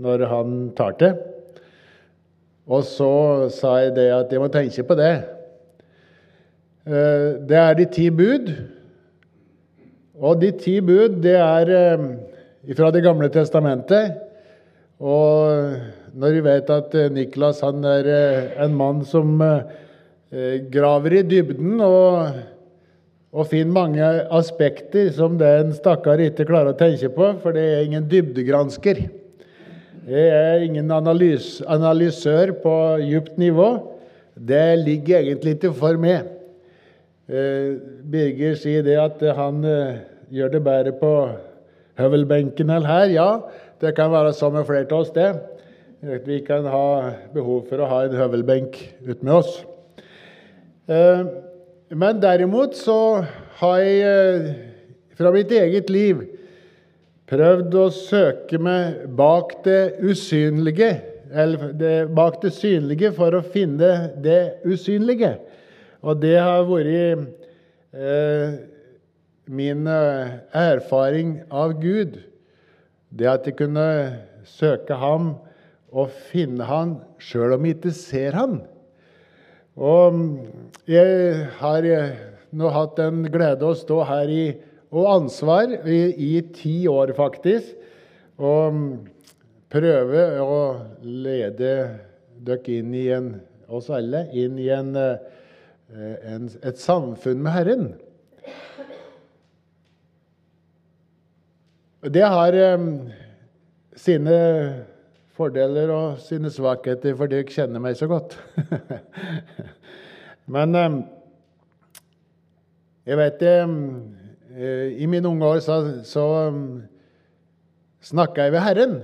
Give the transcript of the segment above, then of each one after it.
når han tar til. Og så sa jeg det at jeg må tenke på det. Eh, Det er de ti bud. Og de ti bud, det er eh, fra Det gamle testamentet. Og når vi vet at eh, Niklas han er en mann som graver i dybden og, og finner mange aspekter som den stakkar ikke klarer å tenke på, for det er ingen dybdegransker. Jeg er ingen analys, analysør på djupt nivå. Det ligger egentlig ikke for meg. Eh, Birger sier det at han eh, gjør det bedre på høvelbenken enn her. Ja, det kan være sånn med flere av oss, det. Vi kan ha behov for å ha en høvelbenk ut med oss. Eh, Men derimot så har jeg fra mitt eget liv prøvd å søke meg bak det usynlige, eller det, bak det synlige, for å finne det usynlige. Og det har vært eh, min eh, erfaring av Gud. Det at jeg kunne søke ham og finne han sjøl om jeg ikke ser han. Og jeg har eh, nå hatt den glede å stå her i og ansvar i, i ti år, faktisk. Og prøve å lede dere inn i en, oss alle inn i en, eh, en, et samfunn med Herren. Det har eh, sine fordeler og sine svakheter, for dere kjenner meg så godt. Men eh, jeg vet det I mine unge år så, så um, snakka jeg ved Herren.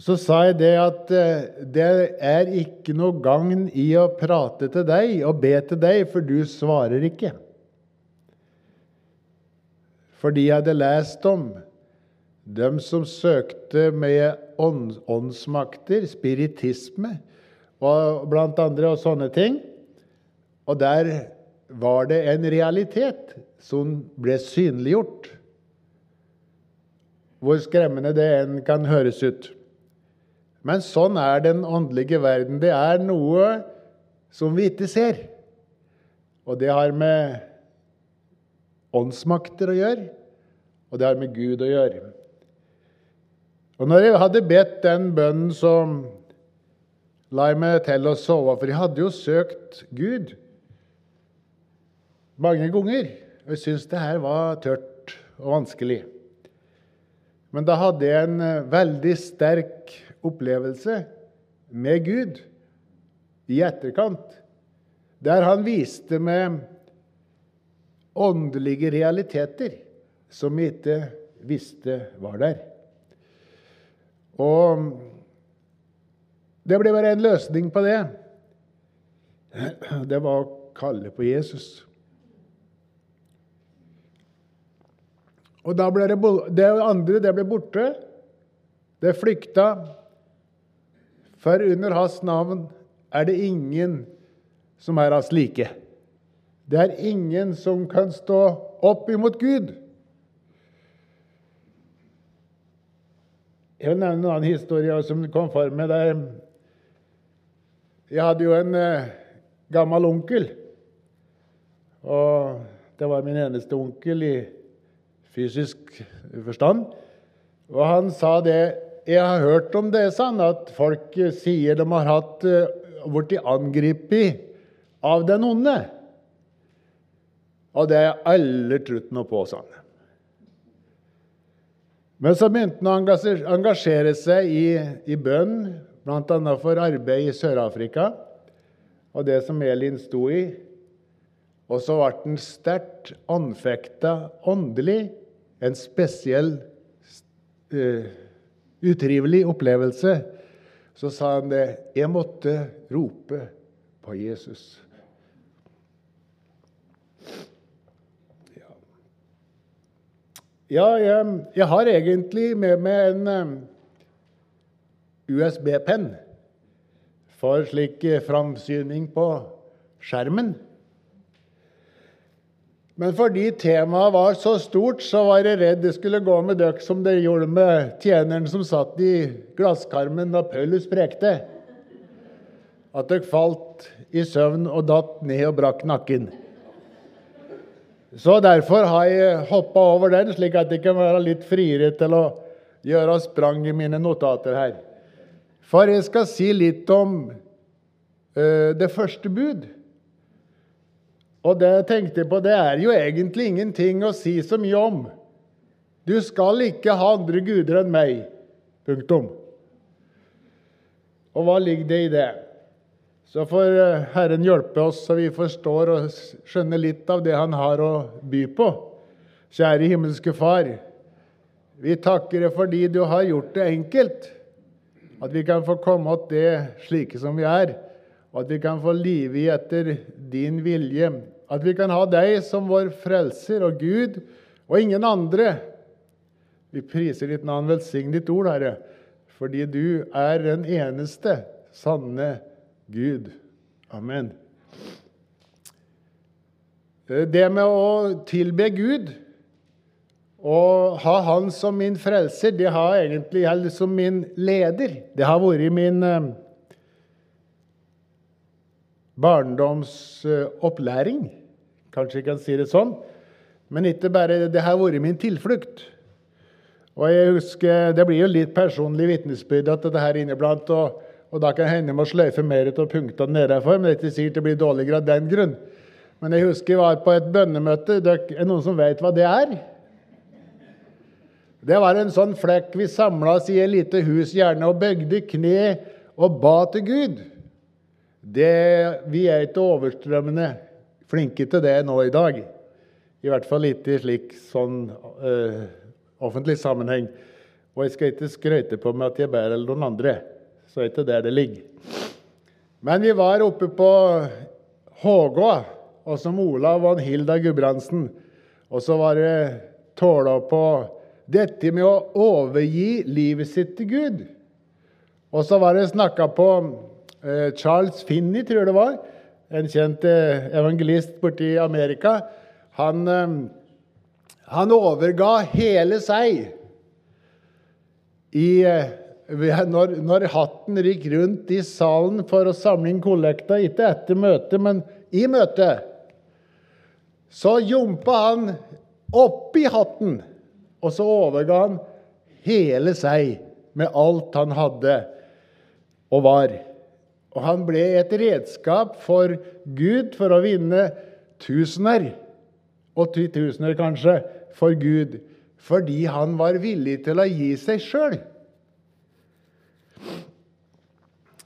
Så sa jeg det at eh, det er ikke noe gagn i å prate til deg og be til deg, for du svarer ikke. Fordi jeg hadde lest om dem som søkte med ånd, åndsmakter, spiritisme, og blant andre og sånne ting. Og der var det en realitet som ble synliggjort. Hvor skremmende det enn kan høres ut. Men sånn er den åndelige verden. Det er noe som vi ikke ser. Og det har med åndsmakter å gjøre, og det har med Gud å gjøre. Og når jeg hadde bedt den bønnen, så la jeg meg til å sove, for jeg hadde jo søkt Gud mange ganger. Jeg syntes det her var tørt og vanskelig. Men da hadde jeg en eh, veldig sterk opplevelse med Gud i etterkant, der han viste meg åndelige realiteter som jeg ikke visste var der. Og det ble bare en løsning på det. Det var å kalle på Jesus. Og da ble det, det andre det ble borte. Det flykta. For under hans navn er det ingen som er hans like. Det er ingen som kan stå opp imot Gud. Jeg vil nevne en annen historie som kom for meg. der Jeg hadde jo en eh, gammel onkel. Og det var min eneste onkel i fysisk forstand. Og han sa det Jeg har hørt om det, sa han, at folk sier de har hatt blitt angrepet av den onde. Og det har jeg aldri trodd noe på, sa han. Men så begynte han å engasjere seg i, i bønn, bl.a. for arbeid i Sør-Afrika og det som Elin sto i. Og så ble han sterkt anfekta åndelig en spesiell uh, utrivelig opplevelse, så sa han det. Jeg måtte rope på Jesus. Ja, jeg, jeg har egentlig med meg en um, USB-penn for slik eh, framsyning på skjermen. Men fordi temaet var så stort, så var jeg redd det skulle gå med dere som det gjorde med tjeneren som satt i glasskarmen da Paulus prekte. At dere falt i søvn og datt ned og brakk nakken. Så derfor har jeg hoppa over den, slik at jeg kan være litt friere til å gjøre sprang i mine notater her. For jeg skal si litt om uh, det første bud. Og det jeg tenkte på, det er jo egentlig ingenting å si så mye om. Du skal ikke ha andre guder enn meg. Punktum. Og hva ligger det i det? Så får eh, Herren hjelpe oss så vi forstår og skjønner litt av det Han har å by på. Kjære himmelske Far. Vi takker deg fordi du har gjort det enkelt. At vi kan få komme til det slike som vi er. Og at vi kan få live i etter din vilje. At vi kan ha deg som vår frelser og Gud, og ingen andre. Vi priser ditt navn, velsign ditt ord, Herre, fordi du er den eneste sanne Gud. Amen. Eh, det med å tilbe Gud og ha Han som min frelser, det har egentlig eller som min leder. Det har vært min eh, barndomsopplæring. Kanskje jeg kan si det sånn. Men ikke bare det har vært min tilflukt. Og jeg husker, Det blir jo litt personlig vitnesbyrd at det her inneblant, og og da kan hende må sløyfe mer av punktene nedenfor, men det sier det blir dårligere av den grunn. Men jeg husker jeg var på et bønnemøte. Det er noen som vet hva det er? Det var en sånn flekk vi samla oss i et lite hus gjerne og bøgde kne og ba til Gud. Det, vi er ikke overstrømmende flinke til det nå i dag. I hvert fall ikke i slik sånn uh, offentlig sammenheng. Og jeg skal ikke skryte på meg at jeg er bedre enn noen andre så er ikke der det ligger. Men vi var oppe på Hågå, og som Olav og Hilda Gudbrandsen. Og så var det tåla på dette med å overgi livet sitt til Gud. Og så var det snakka på eh, Charles Finney, tror jeg det var, en kjent eh, evangelist borti Amerika. Han, eh, han overga hele seg i eh, når, når, hatten gikk rundt i salen for å samle inn kollekta, ikke etter møtet, men i møtet, så jumpa han oppi hatten, og så overga han hele seg med alt han hadde og var. Og han ble et redskap for Gud for å vinne tusener, og titusener kanskje, for Gud, fordi han var villig til å gi seg sjøl.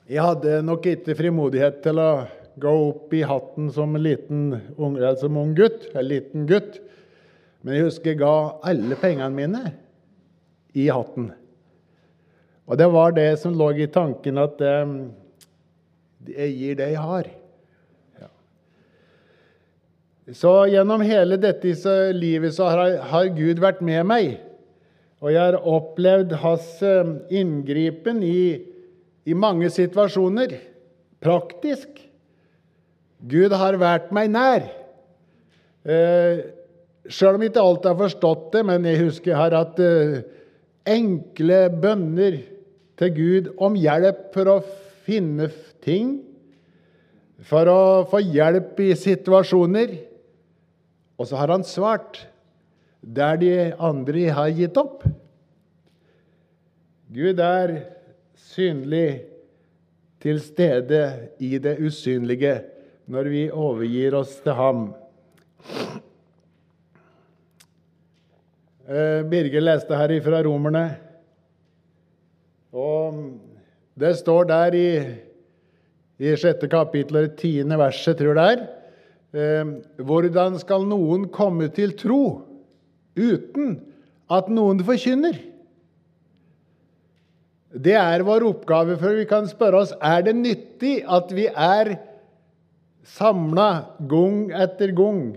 Jeg hadde nok ikke frimodighet til å gå opp i hatten som en liten ung, som ung gutt, en liten gutt. Men jeg husker jeg ga alle pengene mine i hatten. Og det var det som lå i tanken, at eh, jeg gir det jeg har. Ja. Så gjennom hele dette livet så har, har Gud vært med meg. Og jeg har opplevd hans eh, inngripen i i mange situasjoner. Praktisk. Gud har vært meg nær. Eh, Sjøl om ikke alt har forstått det, men jeg husker jeg har hatt eh, enkle bønner til Gud om hjelp for å finne ting, for å få hjelp i situasjoner. Og så har han svart der de andre har gitt opp. Gud er synlig til stede i det usynlige når vi overgir oss til ham. Eh, Birger leste her fra Romerne. Og det står der i, i sjette kapittel, tiende verset, tror jeg det er. Eh, hvordan skal noen komme til tro uten at noen forkynner? det er vår oppgave, for vi kan spørre oss er det nyttig at vi er samla gang etter gang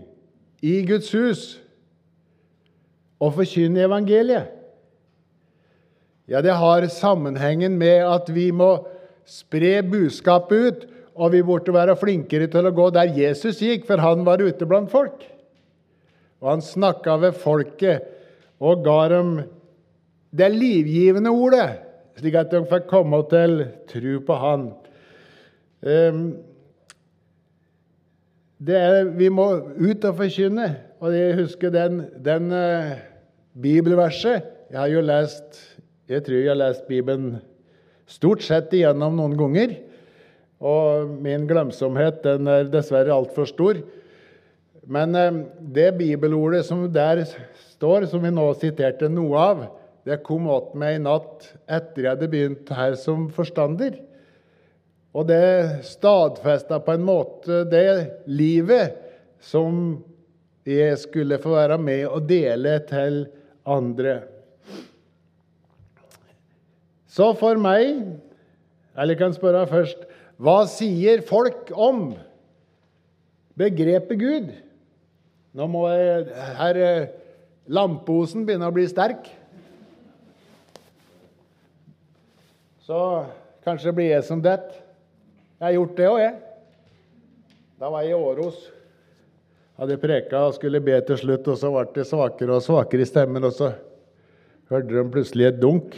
i Guds hus og forkynner evangeliet. Ja, det har sammenhengen med at vi må spre budskapet ut, og vi burde være flinkere til å gå der Jesus gikk, for han var ute blant folk. Og han snakka ved folket og ga dem det livgivende ordet, slik at de fikk komme til tro på han. Ehm, er, vi må ut og forkynne. Og jeg husker den, den uh, bibelverset Jeg har jo lest Jeg tror jeg har lest Bibelen stort sett igjennom noen ganger. Og min glemsomhet den er dessverre altfor stor. Men uh, det bibelordet som der står, som vi nå siterte noe av, det kom åt meg i natt etter jeg hadde begynt her som forstander. Og det stadfesta på en måte det livet som jeg skulle få være med og dele til andre. Så for meg Eller jeg kan spørre først Hva sier folk om begrepet Gud? Nå må jeg Her Lampeosen begynne å bli sterk. Så kanskje det blir jeg som detter. Jeg har gjort det òg, jeg. Da var jeg i Åros. Hadde preka og skulle be til slutt, og så ble det svakere og svakere i stemmen. Og så hørte de plutselig et dunk.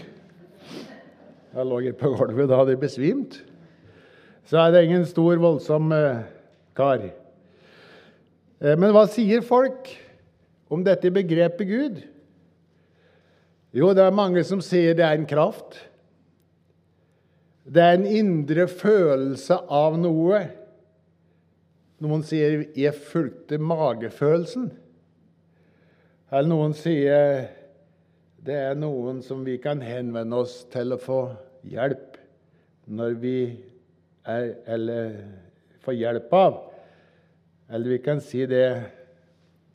Da lå jeg på gulvet. Da hadde jeg besvimt. Så er det ingen stor, voldsom eh, kar. Eh, men hva sier folk om dette begrepet Gud? Jo, det er mange som sier det er en kraft. Det er en indre følelse av noe. Noen sier 'jeg fulgte magefølelsen'. Eller noen sier det er noen som vi kan henvende oss til å få hjelp når vi er Eller får hjelp av. Eller vi kan si det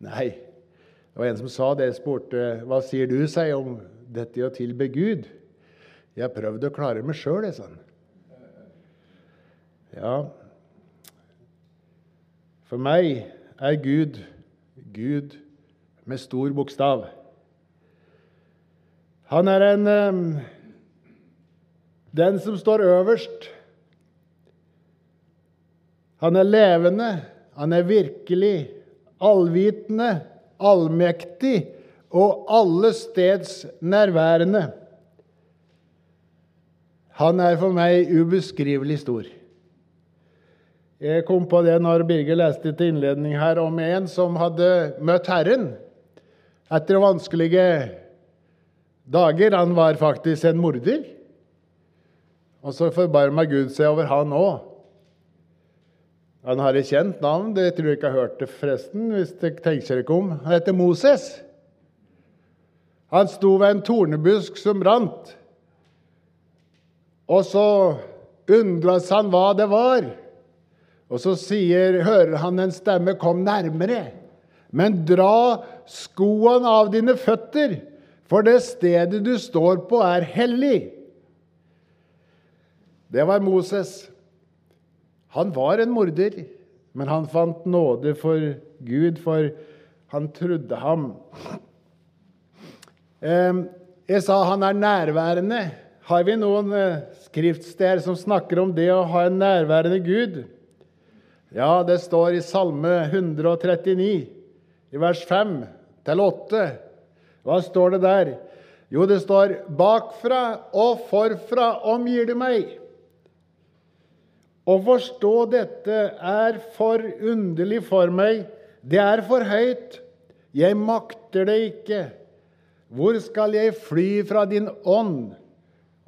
Nei, det var en som sa det. Jeg spurte hva sier du seg om dette å tilbe Gud. Jeg har prøvd å klare meg sjøl, jeg, sånn. Ja, for meg er Gud Gud med stor bokstav. Han er en Den som står øverst. Han er levende, han er virkelig, allvitende, allmektig og alle steds nærværende. Han er for meg ubeskrivelig stor. Jeg kom på det når Birger leste til innledning her om en som hadde møtt Herren etter vanskelige dager. Han var faktisk en morder. Og så forbarma Gud seg over han òg. Han har et kjent navn, det tror jeg ikke har hørt det forresten. hvis det tenker ikke om. Han heter Moses. Han sto ved en tornebusk som brant. Og så undres han hva det var. Og så sier, hører han en stemme 'Kom nærmere'. Men dra skoene av dine føtter, for det stedet du står på, er hellig. Det var Moses. Han var en morder, men han fant nåde for Gud, for han trodde ham. Jeg sa han er nærværende. Har vi noen eh, skriftsteder som snakker om det å ha en nærværende Gud? Ja, det står i Salme 139, i vers 5 til 8. Hva står det der? Jo, det står 'Bakfra og forfra omgir du meg'. Å forstå dette er for underlig for meg. Det er for høyt. Jeg makter det ikke. Hvor skal jeg fly fra din ånd?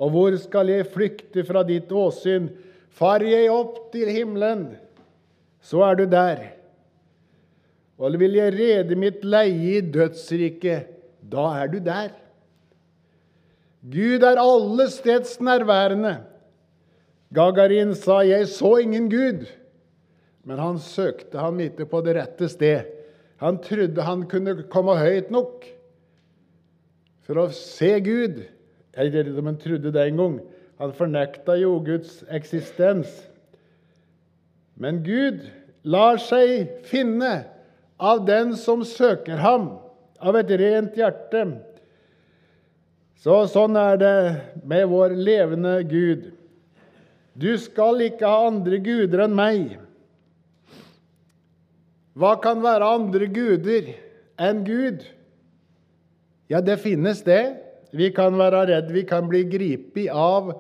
Og hvor skal jeg flykte fra ditt åsyn? Far jeg opp til himmelen, så er du der. Og vil jeg rede mitt leie i dødsriket, da er du der. Gud er alle steds nærværende. Gagarin sa, 'Jeg så ingen Gud', men han søkte ham ikke på det rette sted. Han trodde han kunne komme høyt nok for å se Gud Jeg ikke om han trodde det engang. Han fornekta jo Guds eksistens. Men Gud lar seg finne av den som søker ham, av et rent hjerte. Så sånn er det med vår levende Gud. Du skal ikke ha andre guder enn meg. Hva kan være andre guder enn Gud? Ja, det finnes det. Vi kan være redd vi kan bli gripet av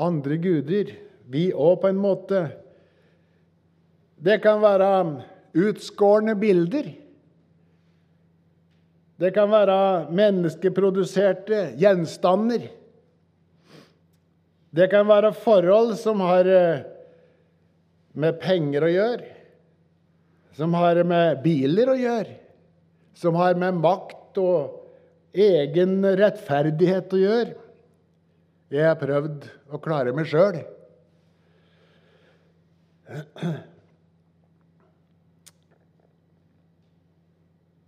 andre guder, vi òg, på en måte. Det kan være utskårne bilder. Det kan være menneskeproduserte gjenstander. Det kan være forhold som har eh, med penger å gjøre, som har med biler å gjøre, som har med makt og egen rettferdighet å gjøre. Jeg har prøvd å klare meg sjøl.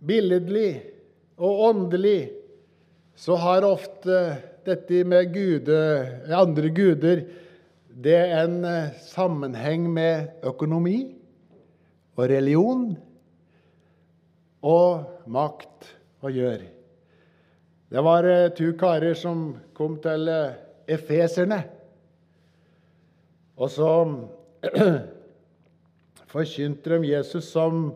Billedlig og åndelig så har ofte dette med gude, andre guder det er en eh, sammenheng med økonomi og religion og makt å gjøre. Det var eh, to karer som kom til eh, efeserne. Og så forkynte de Jesus som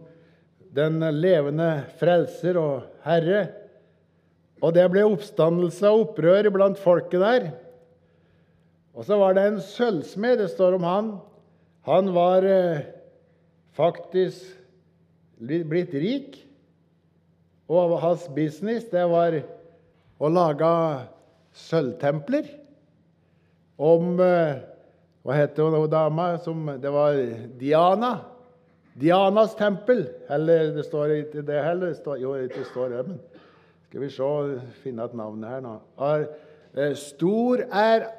den levende frelser og herre. Og det ble oppstandelse og opprør blant folket der. Og så var det en sølvsmed, det står om han. Han var eh, faktisk blitt rik. Og hans business det var å lage sølvtempler. Om eh, Hva heter hun dama? Som, det var Diana. Dianas tempel. Eller det står ikke det heller. Det står, jo, det står det, men skal vi se, finne et navn her nå. Eh, stor er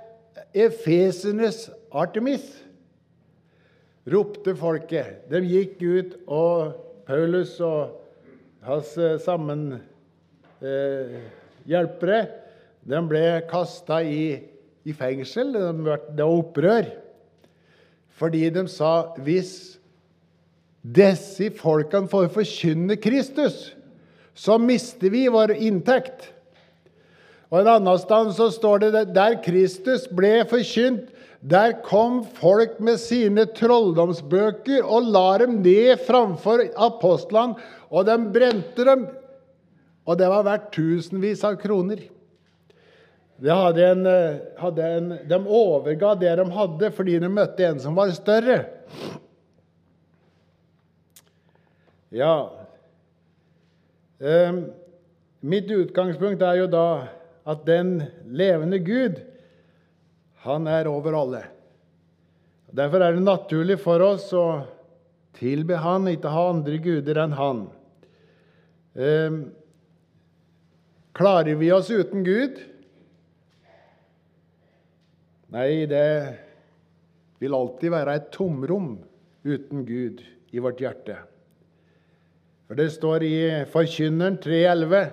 Efesenes Artemis, ropte folket. De gikk ut, og Paulus og hans eh, sammenhjelpere eh, de ble kasta i, i fengsel. Det var opprør. Fordi de sa hvis disse folkene får forkynne Kristus, så mister vi vår inntekt. Og En annen sted så står det der Kristus ble forkynt, der kom folk med sine trolldomsbøker og la dem ned framfor apostlene, og de brente dem. Og det var verdt tusenvis av kroner. En, eh, en, de overga det de hadde, fordi de møtte en som var større. Ja eh, Mitt utgangspunkt er jo da at den levende Gud, han er over alle. Derfor er det naturlig for oss å tilbe Han, ikke ha andre guder enn Han. Eh, klarer vi oss uten Gud? Nei, det vil alltid være et tomrom uten Gud i vårt hjerte. For det står i Forkynneren 3,11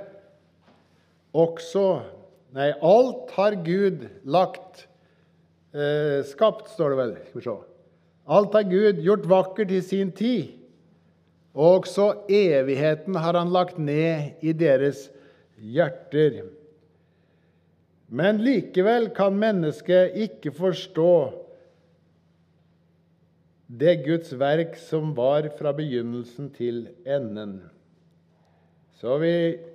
også Nei, alt har Gud lagt eh, Skapt, står det vel. Skal vi se. Alt har Gud gjort vakkert i sin tid. Og også evigheten har han lagt ned i deres hjerter. Men likevel kan mennesket ikke forstå det Guds verk som var fra begynnelsen til enden. Så vi,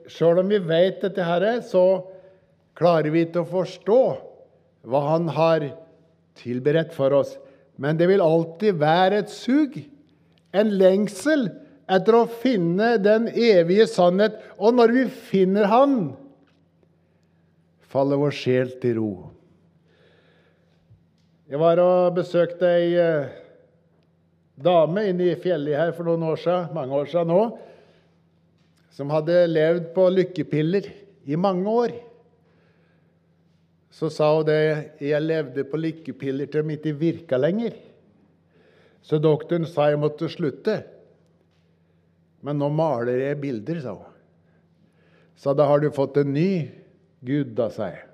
Sjøl om vi vet dette, her, så klarer vi ikke å forstå hva Han har tilberedt for oss. Men det vil alltid være et sug, en lengsel, etter å finne den evige sannhet. Og når vi finner Han, faller vår sjel til ro. Jeg var og besøkte ei eh, dame inne i fjellet her for noen år siden, mange år siden nå, som hadde levd på lykkepiller i mange år. Så sa hun det jeg levde på lykkepiller til de ikke virka lenger. Så doktoren sa jeg måtte slutte. Men nå maler jeg bilder, sa hun. Så da har du fått en ny Gud, da, sa jeg.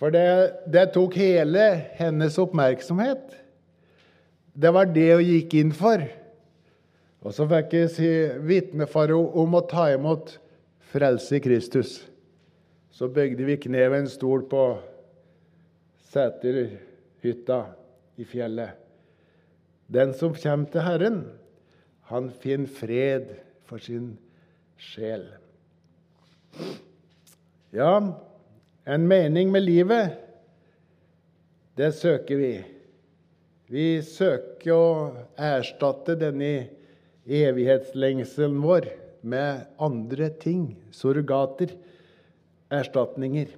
For det, det tok hele hennes oppmerksomhet. Det var det hun gikk inn for. Og så fikk jeg si, vitne for henne om å ta imot frelse i Kristus. Så bygde vi kne ved en stol på Sæterhytta i fjellet. Den som kommer til Herren, han finner fred for sin sjel. Ja, en mening med livet, det søker vi. Vi søker å erstatte denne evighetslengselen vår med andre ting, surrogater, erstatninger.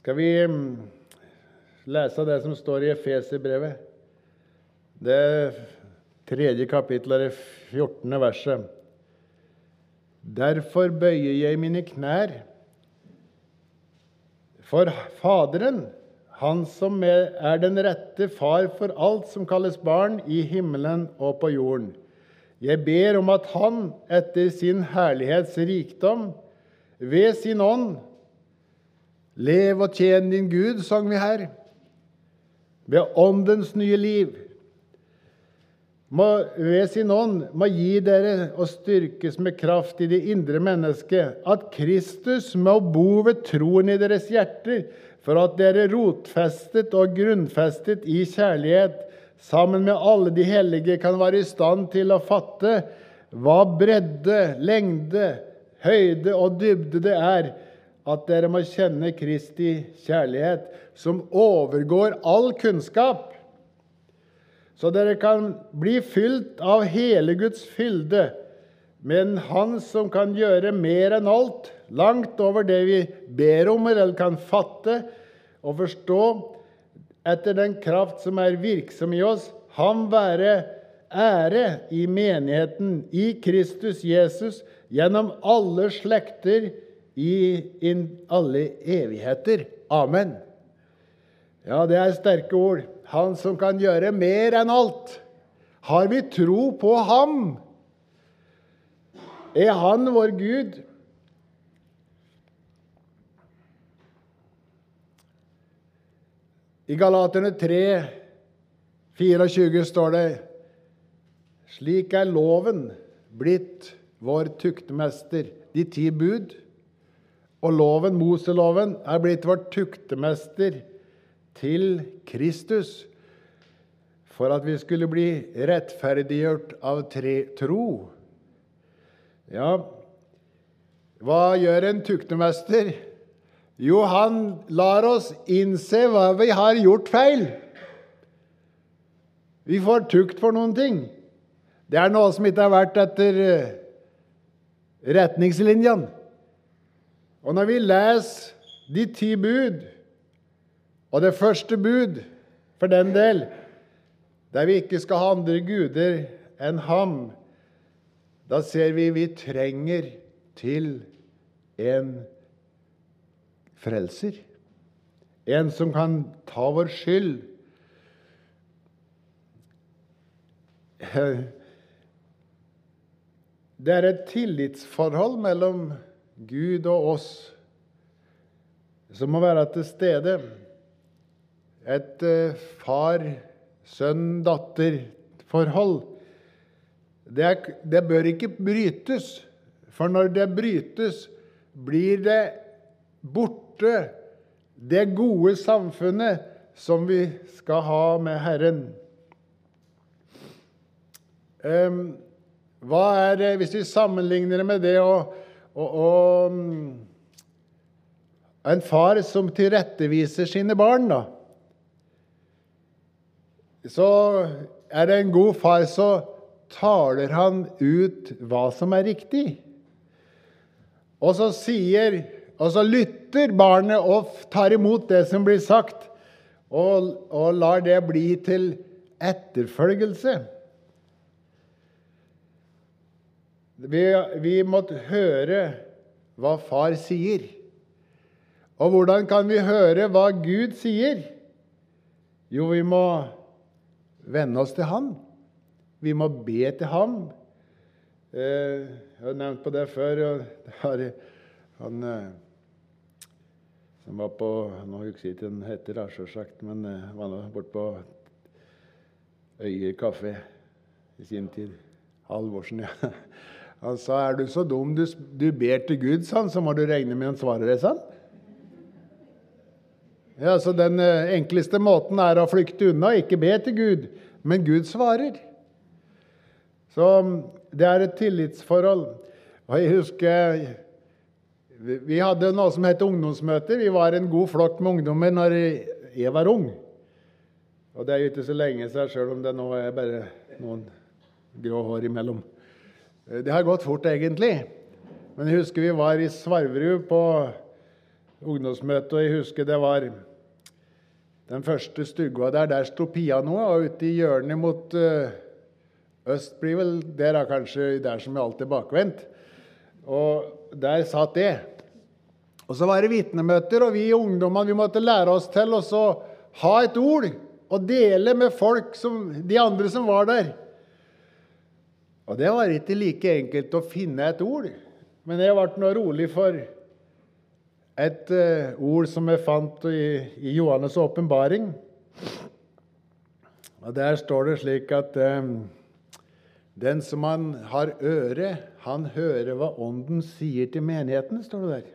Skal vi mm, lese det som står i Efeserbrevet? Det tredje kapittelet, det 14. verset. Derfor bøyer jeg mine knær for Faderen, Han som er den rette far for alt som kalles barn i himmelen og på jorden. Jeg ber om at Han etter sin herlighets rikdom ved sin ånd Lev og tjen din Gud, sang vi her. Ved Åndens nye liv. Må, ved sin ånd må gi dere og styrkes med kraft i det indre mennesket, at Kristus må bo ved troen i deres hjerter, for at dere rotfestet og grunnfestet i kjærlighet, sammen med alle de hellige, kan være i stand til å fatte hva bredde, lengde, høyde og dybde det er, at dere må kjenne Kristi kjærlighet, som overgår all kunnskap, så dere kan bli fylt av hele Guds fylde, men Han som kan gjøre mer enn alt, langt over det vi ber om eller kan fatte og forstå, etter den kraft som er virksom i oss, ham være ære i menigheten, i Kristus Jesus, gjennom alle slekter, i alle evigheter. Amen. Ja, det er sterke ord. Han som kan gjøre mer enn alt. Har vi tro på ham? Er han vår Gud? I Galaterne 3, 24 står det Slik er loven blitt vår tuktmester, de ti bud. Og loven, Moseloven, er blitt vår tuktemester til Kristus for at vi skulle bli rettferdiggjort av tre tro. Ja, hva gjør en tuktemester? Jo, han lar oss innse hva vi har gjort feil. Vi får tukt for noen ting. Det er noe som ikke har vært etter eh, retningslinjene. Og når vi leser de ti bud, og det første bud, for den del, der vi ikke skal ha andre guder enn ham, da ser vi vi trenger til en frelser. En som kan ta vår skyld. Det er et tillitsforhold mellom Gud og oss som må være til stede et eh, far-sønn-datter-forhold. Det, det, bør ikke brytes, for når det brytes, blir det borte, det gode samfunnet som vi skal ha med Herren. Hva er det, Hvis vi sammenligner det med det å, å, å En far som tilretteviser sine barn, da så er det en god far, så taler han ut hva som er riktig. Og så sier Og så lytter barnet og tar imot det som blir sagt, og, og lar det bli til etterfølgelse. Vi, vi måtte høre hva far sier. Og hvordan kan vi høre hva Gud sier? Jo, vi må venne oss til ham. Vi må be til ham. Eh, jeg har nevnt på det før. og det har, han eh, som var på Nå husker jeg ikke hva han heter, selvsagt, men eh, var nå borte på Øyer kafé i sin tid. Halvorsen, ja. Han sa er du så dum du, du ber til Gud, sånn, så må du regne med han svarer det, sånn. Ja, så Den eh, enkleste måten er å flykte unna, ikke be til Gud, men Gud svarer. Så det er et tillitsforhold. Og jeg husker Vi hadde noe som het ungdomsmøter. Vi var en god flokk med ungdommer når jeg var ung. Og det er jo ikke så lenge siden, sjøl om det nå er bare noen grå hår imellom. Det har gått fort, egentlig. Men jeg husker vi var i Svarverud på ungdomsmøte, og jeg husker det var den første stua der. Der sto pianoet, og ute i hjørnet mot uh, Øst blir vel der er kanskje der som er alltid bakvendt. Og der satt det. Og så var det vitnemøter, og vi ungdommene vi måtte lære oss til å ha et ord og dele med folk, som, de andre som var der. Og det var ikke like enkelt å finne et ord. Men jeg ble nå rolig for et uh, ord som jeg fant i, i Johannes' åpenbaring. Og Der står det slik at um, den som han har øre, han hører hva Ånden sier til menigheten, står det der.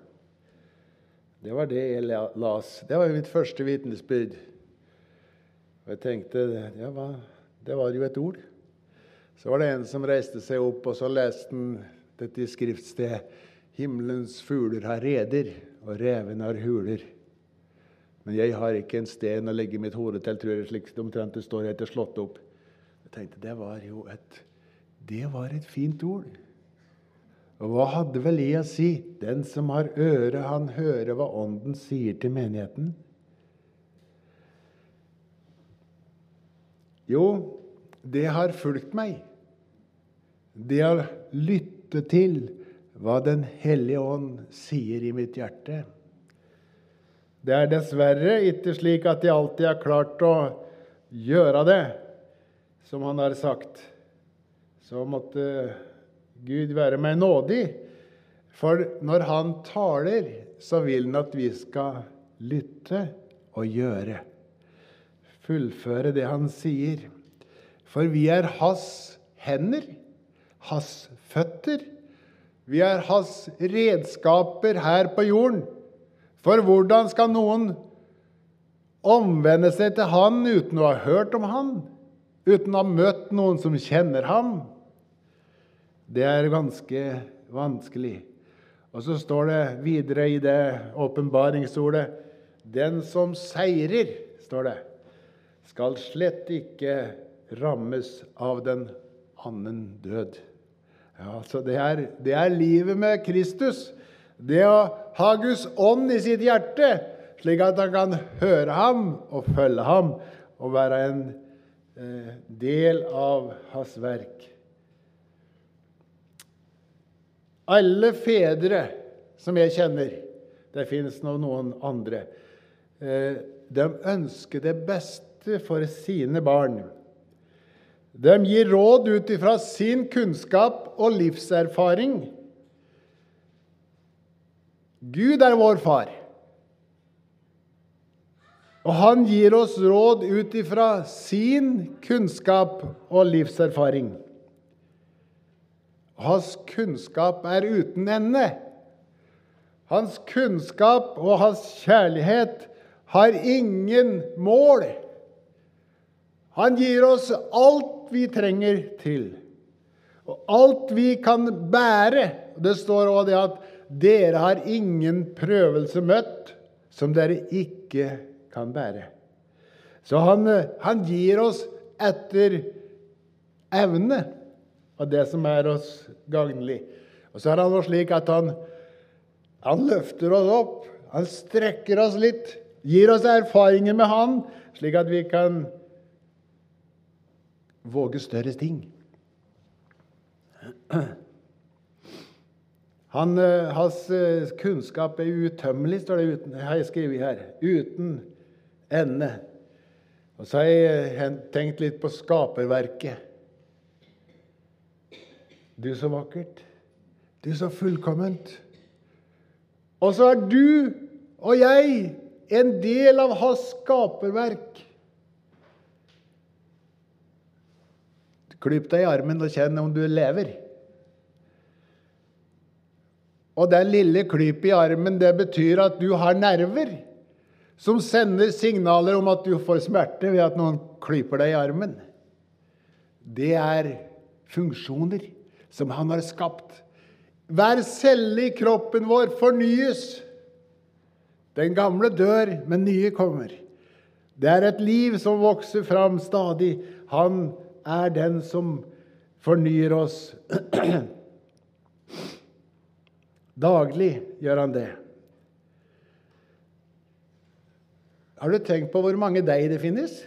Det var det jeg las. Det var mitt første vitnesbyrd. Og jeg tenkte ja, hva? det var jo et ord. Så var det en som reiste seg opp, og så leste han dette i skriftstedet. Himmelens fugler har reder, og reven har huler. Men jeg har ikke en sten å legge mitt hode til, tror jeg, slik omtrent det står etter slått opp. Jeg tenkte det var jo et det var et fint ord. Og hva hadde vel jeg å si? Den som har øre, han hører hva Ånden sier til menigheten. Jo, det har fulgt meg. Det har lyttet til hva Den hellige ånd sier i mitt hjerte. Det er dessverre ikke slik at jeg alltid har klart å gjøre det som han har sagt så måtte Gud være meg nådig. For når Han taler, så vil Han at vi skal lytte og gjøre. Fullføre det Han sier. For vi er Hans hender, Hans føtter. Vi er Hans redskaper her på jorden. For hvordan skal noen omvende seg til Han uten å ha hørt om Han, uten å ha møtt noen som kjenner Ham? Det er ganske vanskelig. Og så står det videre i det åpenbaringsordet Den som seirer, står det, skal slett ikke rammes av den annen død. Ja, så det er, det er livet med Kristus. Det å ha Guds ånd i sitt hjerte, slik at han kan høre ham og følge ham og være en eh, del av hans verk. Alle fedre som jeg kjenner Det fins noen andre. Eh, de ønsker det beste for sine barn. De gir råd ut ifra sin kunnskap og livserfaring. Gud er vår far. Og han gir oss råd ut ifra sin kunnskap og livserfaring. Hans kunnskap er uten ende. Hans kunnskap og hans kjærlighet har ingen mål. Han gir oss alt vi trenger til, og alt vi kan bære. Det står òg det at dere har ingen prøvelse møtt som dere ikke kan bære. Så han, han gir oss etter evne av det som er oss gagnlig. Og så er han slik at han, han løfter oss opp. Han strekker oss litt, gir oss erfaringer med han, slik at vi kan våge større ting. Han, eh, hans eh, kunnskap er utømmelig, står det uten, har jeg skrevet her. Uten ende. Og så har jeg tenkt litt på skaperverket. Du, så vakkert. Du, så fullkomment. Og så er du og jeg en del av hans skaperverk. Klyp deg i armen og kjenn om du lever. Og det lille klypet i armen det betyr at du har nerver som sender signaler om at du får smerte ved at noen klyper deg i armen. Det er funksjoner som han har skapt. Hver celle i kroppen vår fornyes. Den gamle dør, men nye kommer. Det er et liv som vokser fram stadig. Han er den som fornyer oss. Daglig gjør han det. Har du tenkt på hvor mange deig det finnes?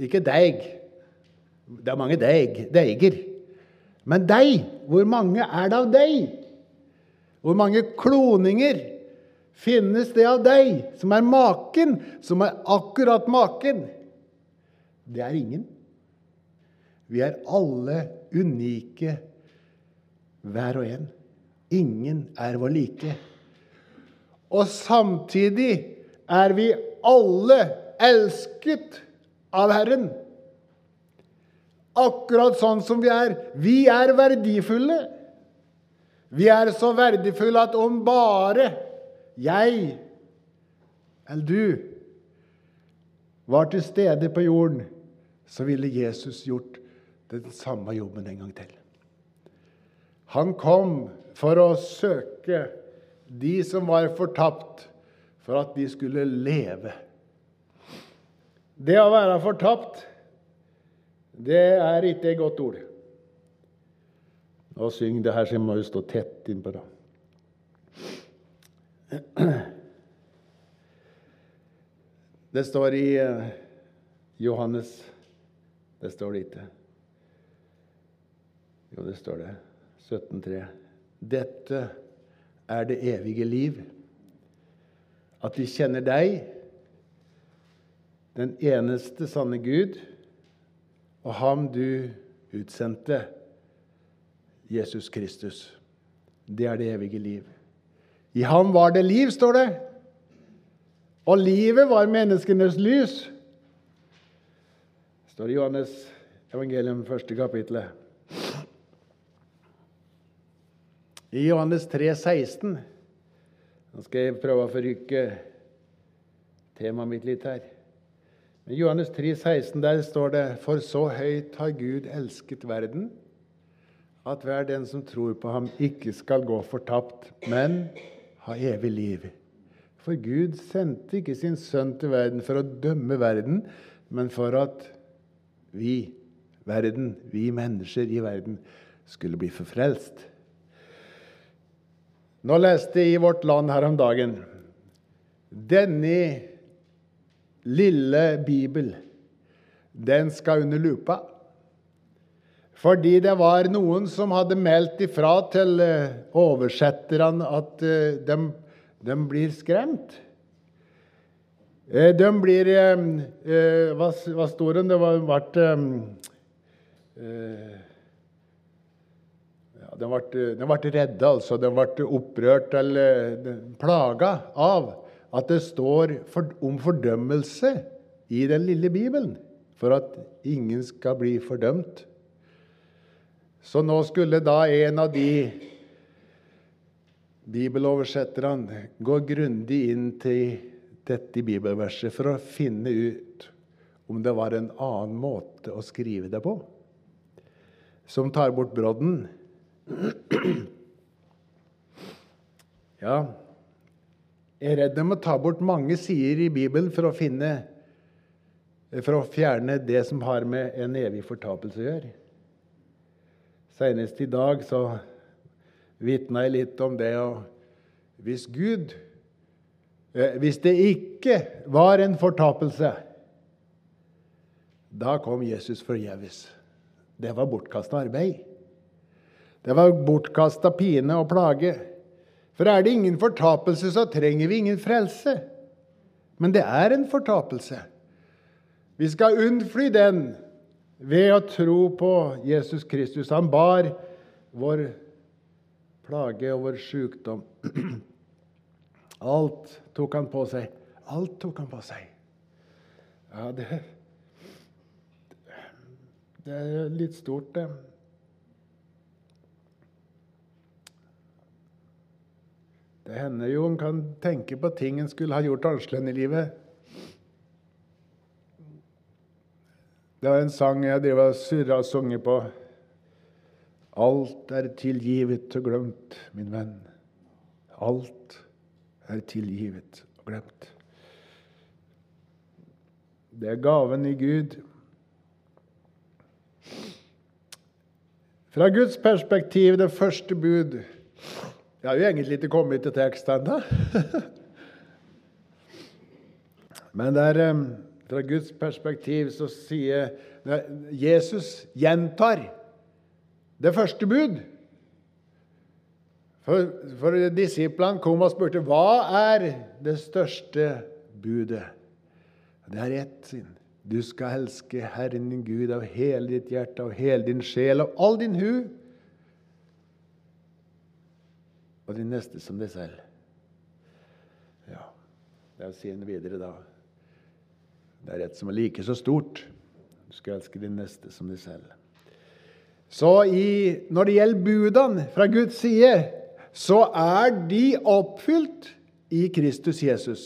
Ikke deig. Det er mange deig, deiger. Men deig, hvor mange er det av deg? Hvor mange kloninger finnes det av deg som er maken, som er akkurat maken? Det er ingen. Vi er alle unike, hver og en. Ingen er vår like. Og samtidig er vi alle elsket av Herren. Akkurat sånn som vi er. Vi er verdifulle. Vi er så verdifulle at om bare jeg eller du var til stede på jorden, så ville Jesus gjort den samme jobben en gang til. Han kom for å søke de som var fortapt, for at de skulle leve. Det å være fortapt, det er ikke et godt ord. Nå syng det her, så jeg må jo stå tett innpå det. Det står i Johannes Johannes Det står det ikke. Jo, det står det. 17,3. Dette er det evige liv. At vi kjenner deg, den eneste sanne Gud, og ham du utsendte, Jesus Kristus. Det er det evige liv. I ham var det liv, står det. Og livet var menneskenes lys. Står i Johannes evangelium, første kapittelet. I Johannes 3, 16 Nå skal jeg prøve å forrykke temaet mitt litt her. I Johannes 3, 16 der står det For så høyt har Gud elsket verden, at hver den som tror på ham, ikke skal gå fortapt, men ha evig liv. For Gud sendte ikke sin sønn til verden for å dømme verden, men for at vi, verden, vi mennesker i verden, skulle bli forfrelst. Nå leste jeg i Vårt Land her om dagen denne lille Bibel, den skal under lupa. Fordi det var noen som hadde meldt ifra til eh, oversetterne at eh, de, de blir skremt. Eh, de blir Hva, hva sto det? Det ble ja, De ble, redde, altså. De ble opprørt eller plaga av at det står for, om fordømmelse i den lille Bibelen. For at ingen skal bli fordømt. Så nå skulle da en av de bibeloversetterne gå grundig inn til dette bibelverset for å finne ut om det var en annen måte å skrive det på, som tar bort brodden. Ja, jeg er redd de må ta bort mange sider i Bibelen for å finne for å fjerne det som har med en evig fortapelse å gjøre. Senest i dag så vitna jeg litt om det. og Hvis Gud Hvis det ikke var en fortapelse, da kom Jesus forgjeves. Det var bortkasta arbeid. Det var bortkasta pine og plage. For er det ingen fortapelse, så trenger vi ingen frelse. Men det er en fortapelse. Vi skal unnfly den ved å tro på Jesus Kristus. Han bar vår plage og vår sykdom. Alt tok han på seg. Alt tok han på seg. Ja, det, det er litt stort, det. Det hender jo en kan tenke på ting en skulle ha gjort annerledes i livet. Det var en sang jeg drev og surra og sunget på. Alt er tilgivet og glemt, min venn. Alt er tilgivet og glemt. Det er gaven i Gud. Fra Guds perspektiv, det første bud Jeg har jo egentlig ikke kommet til tekst ennå. Men det er fra Guds perspektiv så sier Jesus gjentar det første bud. For, for disiplene kom og spurte hva er det største budet. Det er ett sin. Du skal elske Herren din Gud av hele ditt hjerte, av hele din sjel, av all din hu, og din neste som deg selv. Ja, det sier han videre da. Det er et som er like så stort. Du skal elske din neste som deg selv. Så i, når det gjelder budene fra Guds side, så er de oppfylt i Kristus Jesus.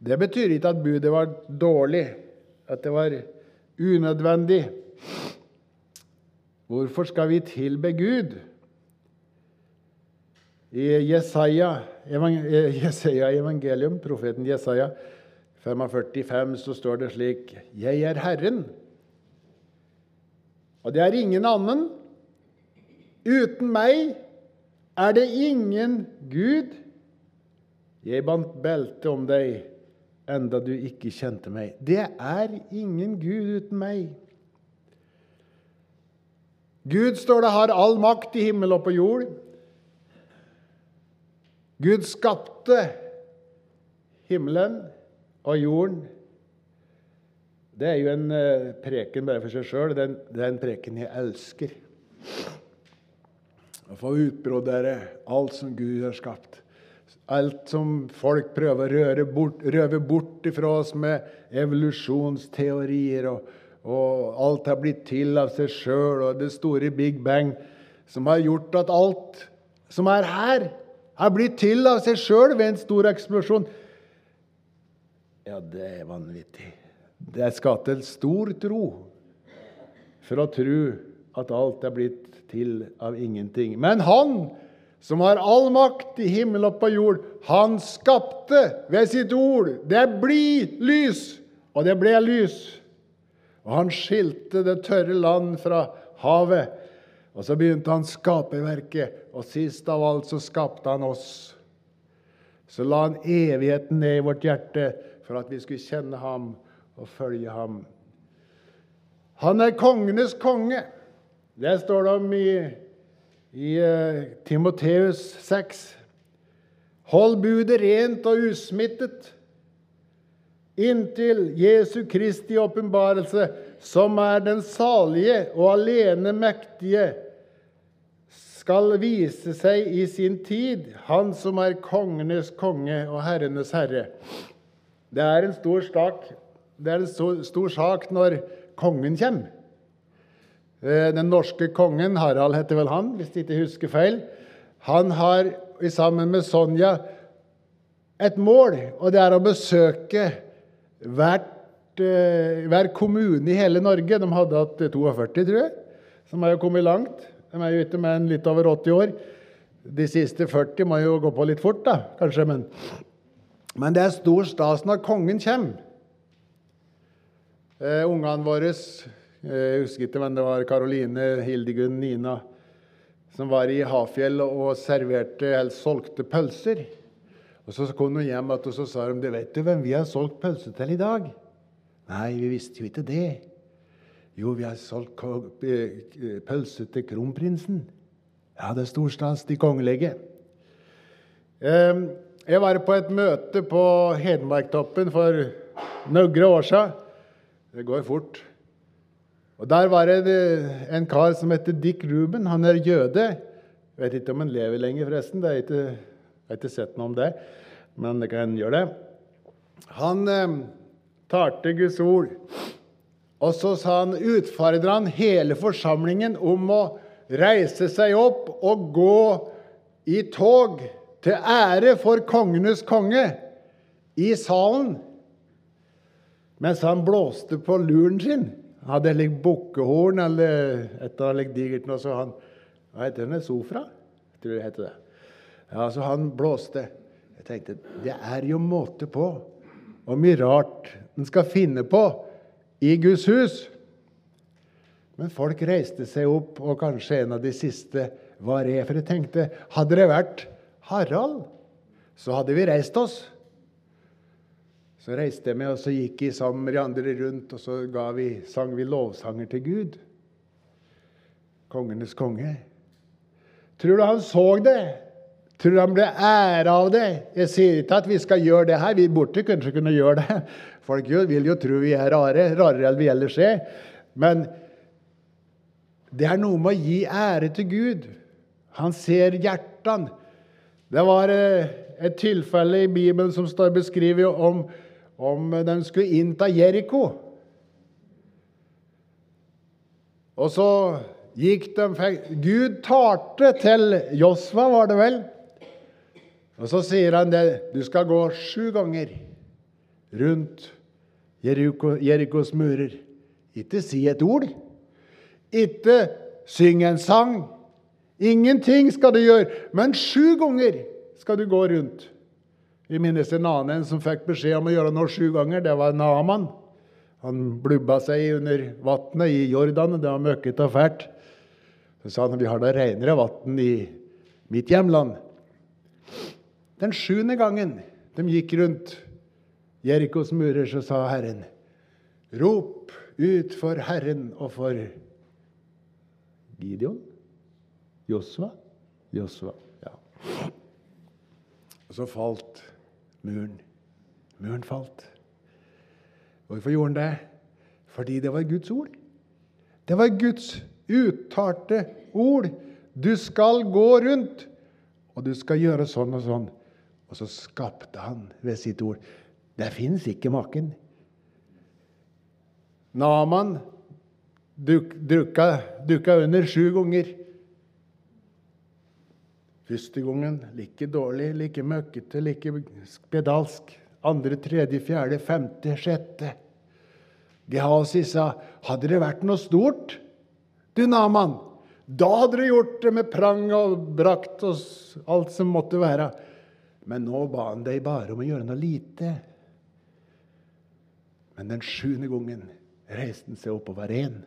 Det betyr ikke at budet var dårlig, at det var unødvendig. Hvorfor skal vi tilbe Gud? I Jesaja, Jesaja evangelium, profeten Jesaja 45, så står det slik Jeg er Herren, og det er ingen annen. Uten meg er det ingen Gud. Jeg bandt belte om deg, enda du ikke kjente meg. Det er ingen Gud uten meg. Gud, står det, har all makt i himmel og på jord. Gud skapte himmelen og jorden. Det er jo en uh, preken bare for seg sjøl. Det, er en preken jeg elsker. Å få utbrodere alt som Gud har skapt. Alt som folk prøver å bort, røve bort ifra oss med evolusjonsteorier. Og, og alt har blitt til av seg sjøl, og det store Big Bang, som har gjort at alt som er her, har blitt til av seg sjøl ved en stor eksplosjon. Ja, det er vanvittig. Det skal til stor tro for å tro at alt er blitt til av ingenting. Men han som har all makt i himmel og på jord, han skapte ved sitt ord Det blir lys, og det ble lys. Og han skilte det tørre land fra havet. Og så begynte han skaperverket, og sist av alt så skapte han oss. Så la han evigheten ned i vårt hjerte for at vi skulle kjenne ham og følge ham. Han er kongenes konge. Det står det om i, i uh, Timoteus 6. Hold budet rent og usmittet inntil Jesu Kristi åpenbarelse, som er den salige og alene mektige, skal vise seg i sin tid, han som er kongenes konge og herrenes herre. Det er en stor sak en stor sak når kongen kommer. Eh, den norske kongen, Harald heter vel han, hvis jeg ikke husker feil, han har sammen med Sonja et mål, og det er å besøke hvert, eh, hver kommune i hele Norge. De hadde hatt 42, tror jeg, som har jo kommet langt. De er jo ikke med en litt over 80 år. De siste 40 må jo gå på litt fort, da, kanskje. Men, men det er stor stas når kongen kommer. Eh, Ungene våre eh, Jeg husker ikke hvem det var. Karoline, Hildegunn, Nina. Som var i Hafjell og serverte, eller solgte pølser. Og Så kom hun hjem og så sa de, 'Vet du hvem vi har solgt pølse til i dag?' Nei, vi visste jo ikke det. Jo, vi har solgt eh, pølse til kronprinsen. Ja, det er storstas, de kongelige. Jeg var på et møte på Hedmarktoppen for noen år siden. Det går fort. Og Der var det en kar som heter Dick Ruben. Han er jøde. Jeg vet ikke om han lever lenger, forresten. Det er ikke, jeg har ikke sett noe om det, men det kan gjøre det. Han eh, talte Guds ord, og så sa han, utfordra han hele forsamlingen om å reise seg opp og gå i tog til ære for kongenes konge i salen mens han blåste på luren sin. Hadde like bukkehorn eller et eller annet digert noe, så han Hva heter det? Sofra? Jeg tror det heter det. Ja, Så han blåste. Jeg tenkte det er jo måte på hvor mye rart en skal finne på i Guds hus. Men folk reiste seg opp, og kanskje en av de siste var jeg. For jeg tenkte, hadde det vært Harald, så hadde vi reist oss. Så reiste jeg meg, og så gikk jeg sammen med de andre rundt, og så vi, sang vi lovsanger til Gud. Kongenes konge. Tror du han så det? Tror du han ble æra av det? Jeg sier ikke at vi skal gjøre det her. Vi burde kanskje kunne gjøre det. Folk vil jo tro vi er rare, rarere enn vi ellers er. Men det er noe med å gi ære til Gud. Han ser hjertene. Det var eh, et tilfelle i Bibelen som står beskrevet om, om de skulle innta Jeriko. Og så gikk de Gud talte til Josva, var det vel. Og så sier han det. Du skal gå sju ganger rundt Jeriko, Jerikos murer. Ikke si et ord. Ikke syng en sang. Ingenting skal du gjøre, men sju ganger skal du gå rundt. Vi minnes en annen som fikk beskjed om å gjøre noe sju ganger. Det var Naaman. Han blubba seg under vannet i Jordan, og det var møkkete og fælt. Så sa han vi har da renere vann i mitt hjemland. Den sjuende gangen de gikk rundt Jerikos murer, så sa Herren, rop ut for Herren og for Gideon. Josva? Josva, ja. Og så falt muren. Muren falt. Hvorfor gjorde han det? Fordi det var Guds ord. Det var Guds uttalte ord. Du skal gå rundt, og du skal gjøre sånn og sånn. Og så skapte han ved sitt ord. Det fins ikke maken. Naman duk, dukka, dukka under sju ganger. Første gangen like dårlig, like møkkete, like spedalsk. Andre, tredje, fjerde, femte, sjette. Gehazi sa, 'Hadde det vært noe stort, du Naman, da hadde du gjort det med prang og brakt oss alt som måtte være.' Men nå ba han deg bare om å gjøre noe lite. Men den sjuende gangen reiste han seg opp og var ren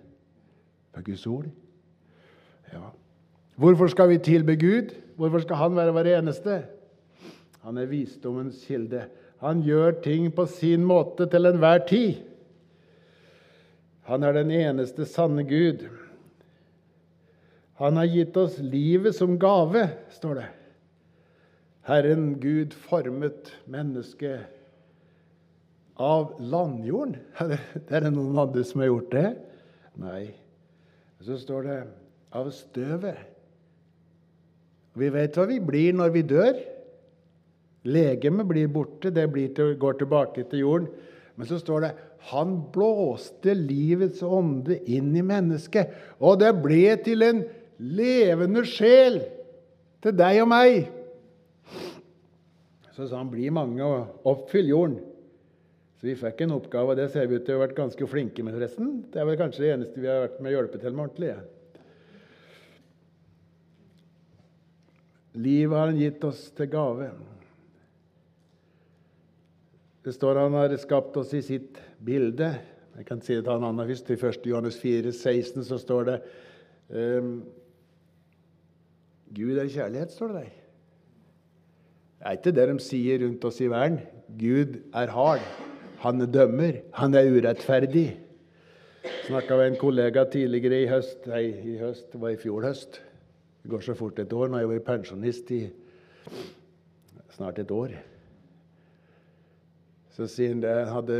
for Guds ord. Ja. Hvorfor skal vi tilbe Gud? Hvorfor skal Han være vår eneste? Han er visdommens kilde. Han gjør ting på sin måte til enhver tid. Han er den eneste sanne Gud. Han har gitt oss livet som gave, står det. Herren Gud formet mennesket av landjorden. Er det noen andre som har gjort det? Nei. Så står det av støvet. Vi vet hva vi blir når vi dør. Legemet blir borte, det blir til, går tilbake til jorden. Men så står det han blåste livets ånde inn i mennesket, og det ble til en levende sjel til deg og meg. Så sa han bli mange og oppfyll jorden. Så vi fikk en oppgave, og det ser vi ut til å ha vært ganske flinke med. forresten. Det er vel kanskje det eneste vi har vært med å hjelpe til med ordentlig. Livet har han gitt oss til gave. Det står han har skapt oss i sitt bilde. Jeg kan si det til han Anna først. I 1. Johannes 4, 16 så står det um, Gud er kjærlighet, står det der. Det er ikke det de sier rundt oss i verden. Gud er hard. Han dømmer. Han er urettferdig. Snakka med en kollega tidligere i høst Nei, i høst, det var i fjor høst. Det går så fort et år. Nå har jeg vært pensjonist i snart et år. Så sier han det hadde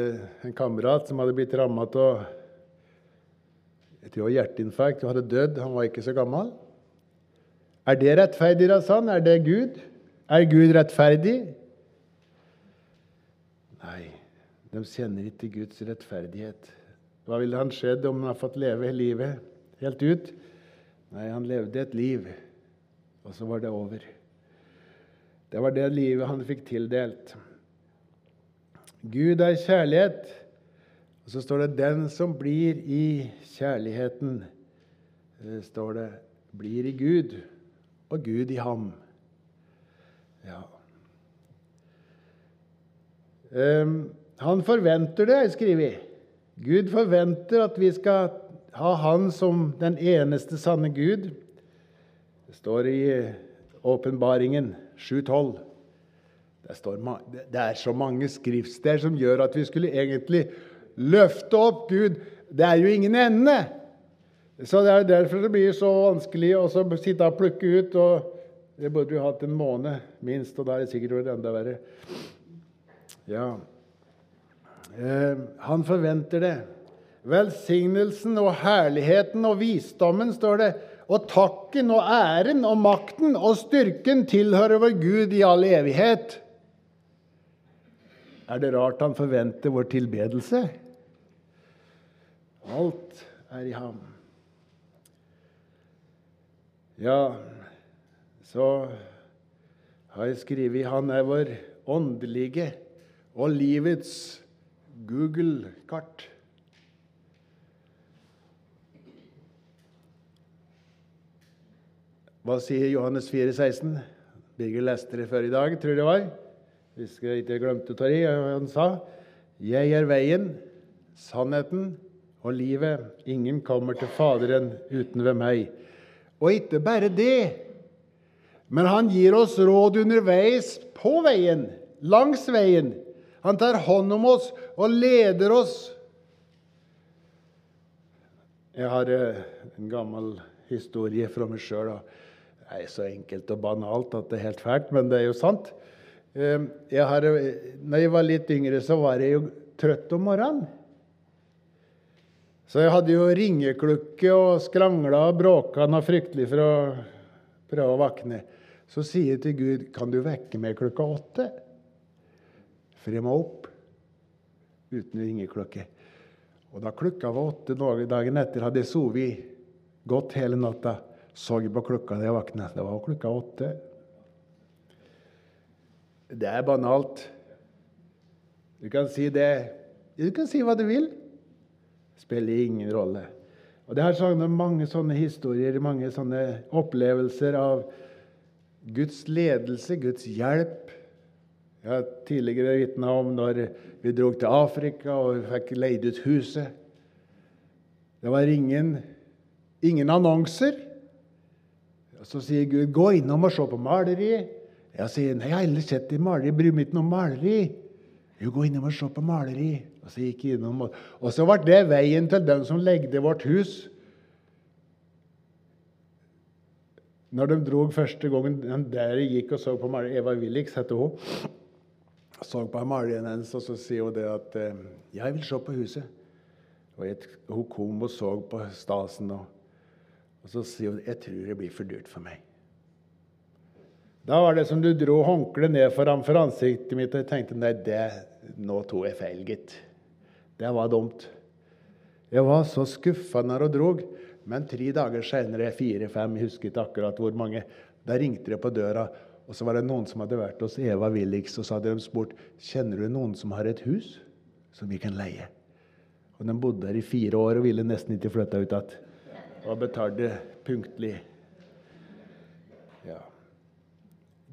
en kamerat som hadde blitt rammet av Jeg hjerteinfarkt og hadde dødd. Han var ikke så gammel. Er det rettferdig, da, sa han? Er det Gud? Er Gud rettferdig? Nei, de kjenner ikke Guds rettferdighet. Hva ville han skjedd om han hadde fått leve livet helt ut? Nei, han levde et liv, og så var det over. Det var det livet han fikk tildelt. Gud er kjærlighet. Og så står det 'den som blir i kjærligheten', står det, blir i Gud, og Gud i ham. Ja. Um, han forventer det, skriver vi. Gud forventer at vi skal ha Han som den eneste sanne Gud. Det står i Åpenbaringen 7.12. Det er så mange skriftsteder som gjør at vi skulle egentlig løfte opp Gud. Det er jo ingen ende. Så Det er derfor det blir så vanskelig å sitte og plukke ut. og Det burde jo hatt en måned minst, og da er det sikkert vært enda verre. Ja, eh, Han forventer det. Velsignelsen og herligheten og visdommen, står det, og takken og æren og makten og styrken tilhører vår Gud i all evighet. Er det rart han forventer vår tilbedelse? Alt er i ham. Ja, så har jeg skrevet han er vår åndelige og livets Google-kart. Hva sier Johannes 4, 16? Birger leste det før i dag, tror jeg det var. Hvis jeg ikke glemte å ta i. Han sa, 'Jeg er veien, sannheten og livet. Ingen kommer til Faderen uten ved meg.' Og ikke bare det, men han gir oss råd underveis på veien, langs veien. Han tar hånd om oss og leder oss. Jeg har eh, en gammel historie fra meg sjøl. Er så enkelt og banalt at det er helt fælt, men det er jo sant. Ehm, jeg har, når jeg var litt yngre, så var jeg jo trøtt om morgenen. Så jeg hadde jo ringeklukke og skrangla og bråka noe fryktelig for å prøve å våkne. Så sier jeg til Gud, 'Kan du vekke meg klokka åtte?' For jeg må opp uten ringeklokke. Og da klokka var åtte dagen etter, hadde jeg sovet godt hele natta så på klokka da jeg våkna. Det var klokka åtte. Det er banalt. Du kan si det Du kan si hva du vil. Det spiller ingen rolle. Og Det er sånne, mange sånne historier, mange sånne opplevelser av Guds ledelse, Guds hjelp. Jeg har tidligere vitna om når vi dro til Afrika og fikk leid ut huset. Det var ingen, ingen annonser. Så sier Gud, 'Gå innom og se på maleri'. Jeg sier, 'Nei, jeg har aldri sett et maleri. Bryr meg ikke noe om maleri'. Jo, gå innom og se på maleri. Og så gikk jeg innom, og, så ble det veien til dem som legde vårt hus. Når de dro første gangen der jeg gikk og så på maleri Eva Willix heter hun. Så på maleriet hennes, og så sier hun det at eh, 'Jeg vil se på huset'. Og hun kom og så på stasen. og og så sier hun jeg tror det blir for dyrt for meg. Da var det som du dro håndkleet ned framfor ansiktet mitt, og jeg tenkte nei, det, nå tok jeg feil, gitt. Det var dumt. Jeg var så skuffa når hun drog. Men tre dager seinere, fire-fem, jeg husker akkurat hvor mange, da ringte det på døra, og så var det noen som hadde vært hos Eva Willichs og så hadde de spurt kjenner du noen som har et hus som vi kan leie. Og De bodde der i fire år og ville nesten ikke flytte ut igjen og betalte punktlig. Ja.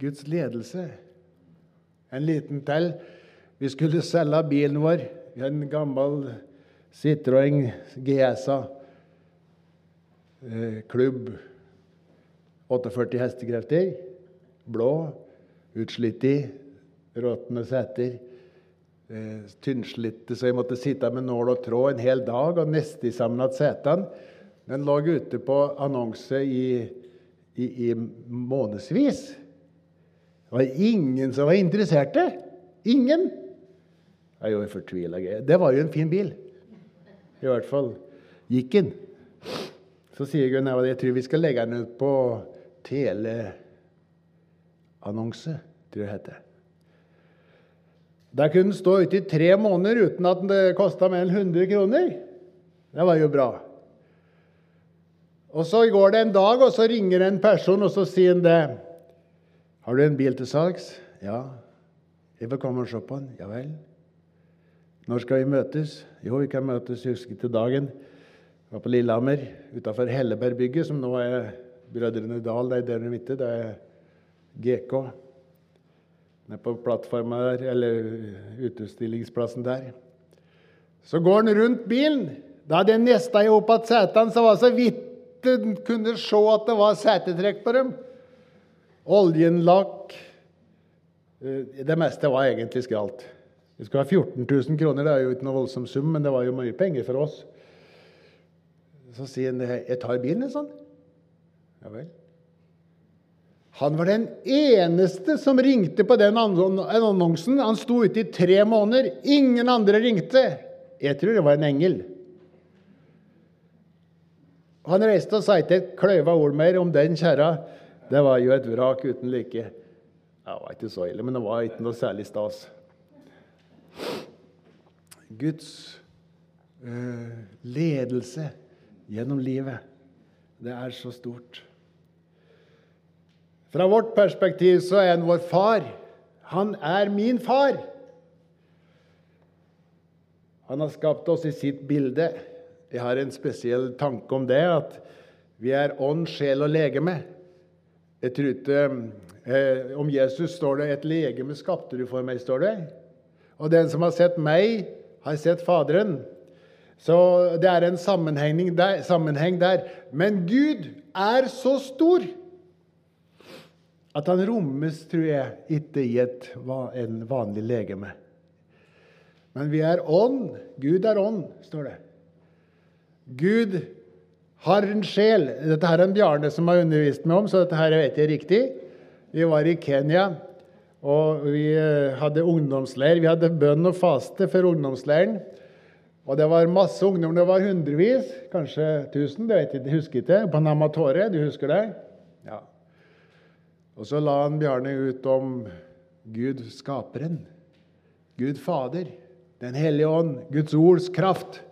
Guds ledelse. En liten til. Vi skulle selge bilen vår. En gammel Citroën GSA. Eh, klubb. 48 hestekrefter. Blå. Utslitt i. Råtne seter. Eh, tynnslitte, så jeg måtte sitte med nål og tråd en hel dag og neste sammen setene. Den lå ute på annonse i, i, i månedsvis. Det var ingen som var interesserte. Ingen! Jeg er jo fortvila. Det var jo en fin bil. I hvert fall gikk den. Så sier Gunn Eva jeg tror vi skal legge den ut på teleannonse, tror jeg det heter. Der kunne den stå ute i tre måneder uten at det kosta mer enn 100 kroner. Det var jo bra. Og så går det en dag, og så ringer en person, og så sier han det. Har du en bil til salgs? Ja. Jeg vil komme og se på den. Ja vel. Når skal vi møtes? Jo, vi kan møtes, husker ikke dagen. Jeg var på Lillehammer, utafor Hellebergbygget, som nå er Brødrene Dal. Det er der midte, det er GK. Nede på plattforma der, eller utstillingsplassen der. Så går han rundt bilen. Da hadde jeg nesta i hop igjen setene, så var det så vidt en kunne se at det var setetrekk på dem. Oljen, lakk Det meste var egentlig skralt. Det skulle ha 14 000 kroner. Det er jo ikke noe voldsom sum, men det var jo mye penger for oss. Så sier han jeg tar bilen, sånn. Ja vel. Han var den eneste som ringte på den annonsen. Han sto ute i tre måneder. Ingen andre ringte. Jeg tror det var en engel. Han reiste og sa ikke et kløyva ord mer om den kjerra. Det var jo et vrak uten like. Det var ikke så ille, men det var ikke noe særlig stas. Guds uh, ledelse gjennom livet, det er så stort. Fra vårt perspektiv så er han vår far. Han er min far. Han har skapt oss i sitt bilde. Jeg har en spesiell tanke om det, at vi er ånd, sjel og legeme. Jeg tror ikke eh, Om Jesus står det 'et legeme skapte du for meg', står det. Og den som har sett meg, har sett Faderen. Så det er en sammenheng der, sammenheng der. Men Gud er så stor at han rommes, tror jeg, ikke i et, en vanlig legeme. Men vi er ånd. Gud er ånd, står det. Gud har en sjel. Dette her er en Bjarne som har undervist meg om, så dette her vet jeg riktig. Vi var i Kenya. Og vi eh, hadde ungdomsleir. Vi hadde bønn og faste for ungdomsleiren. Og det var masse ungdom. Det var hundrevis, kanskje tusen. det vet jeg, husker ikke. På Namatore, du husker det? Ja. Og så la han Bjarne ut om Gud skaperen. Gud Fader. Den hellige ånd. Guds ords kraft.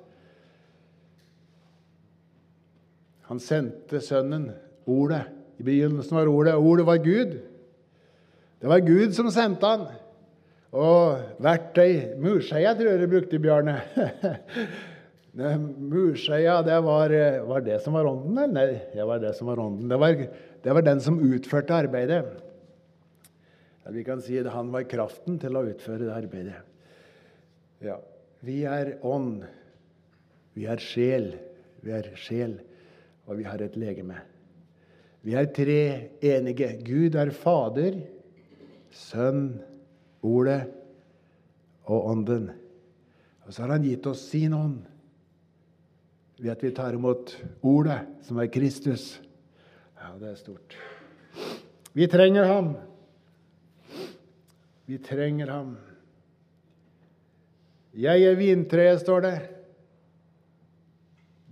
Han sendte Sønnen, Ordet. I begynnelsen var Ordet. Ordet var Gud. Det var Gud som sendte han. Og verktøy Murskeia tror jeg du brukte, Bjarne. Murskeia, det var, var, det som var ånden? Eller? Nei, det var det som var ånden. Det var, det var den som utførte arbeidet. Eller vi kan si at han var kraften til å utføre det arbeidet. Ja. Vi er ånd. Vi er sjel. Vi er sjel, og vi har et legeme. Vi er tre enige. Gud er Fader. Sønn, Ordet og Ånden. Og så har han gitt oss sin ånd ved at vi tar imot Ordet, som er Kristus. Ja, det er stort. Vi trenger ham. Vi trenger ham. Jeg er vintreet, står det.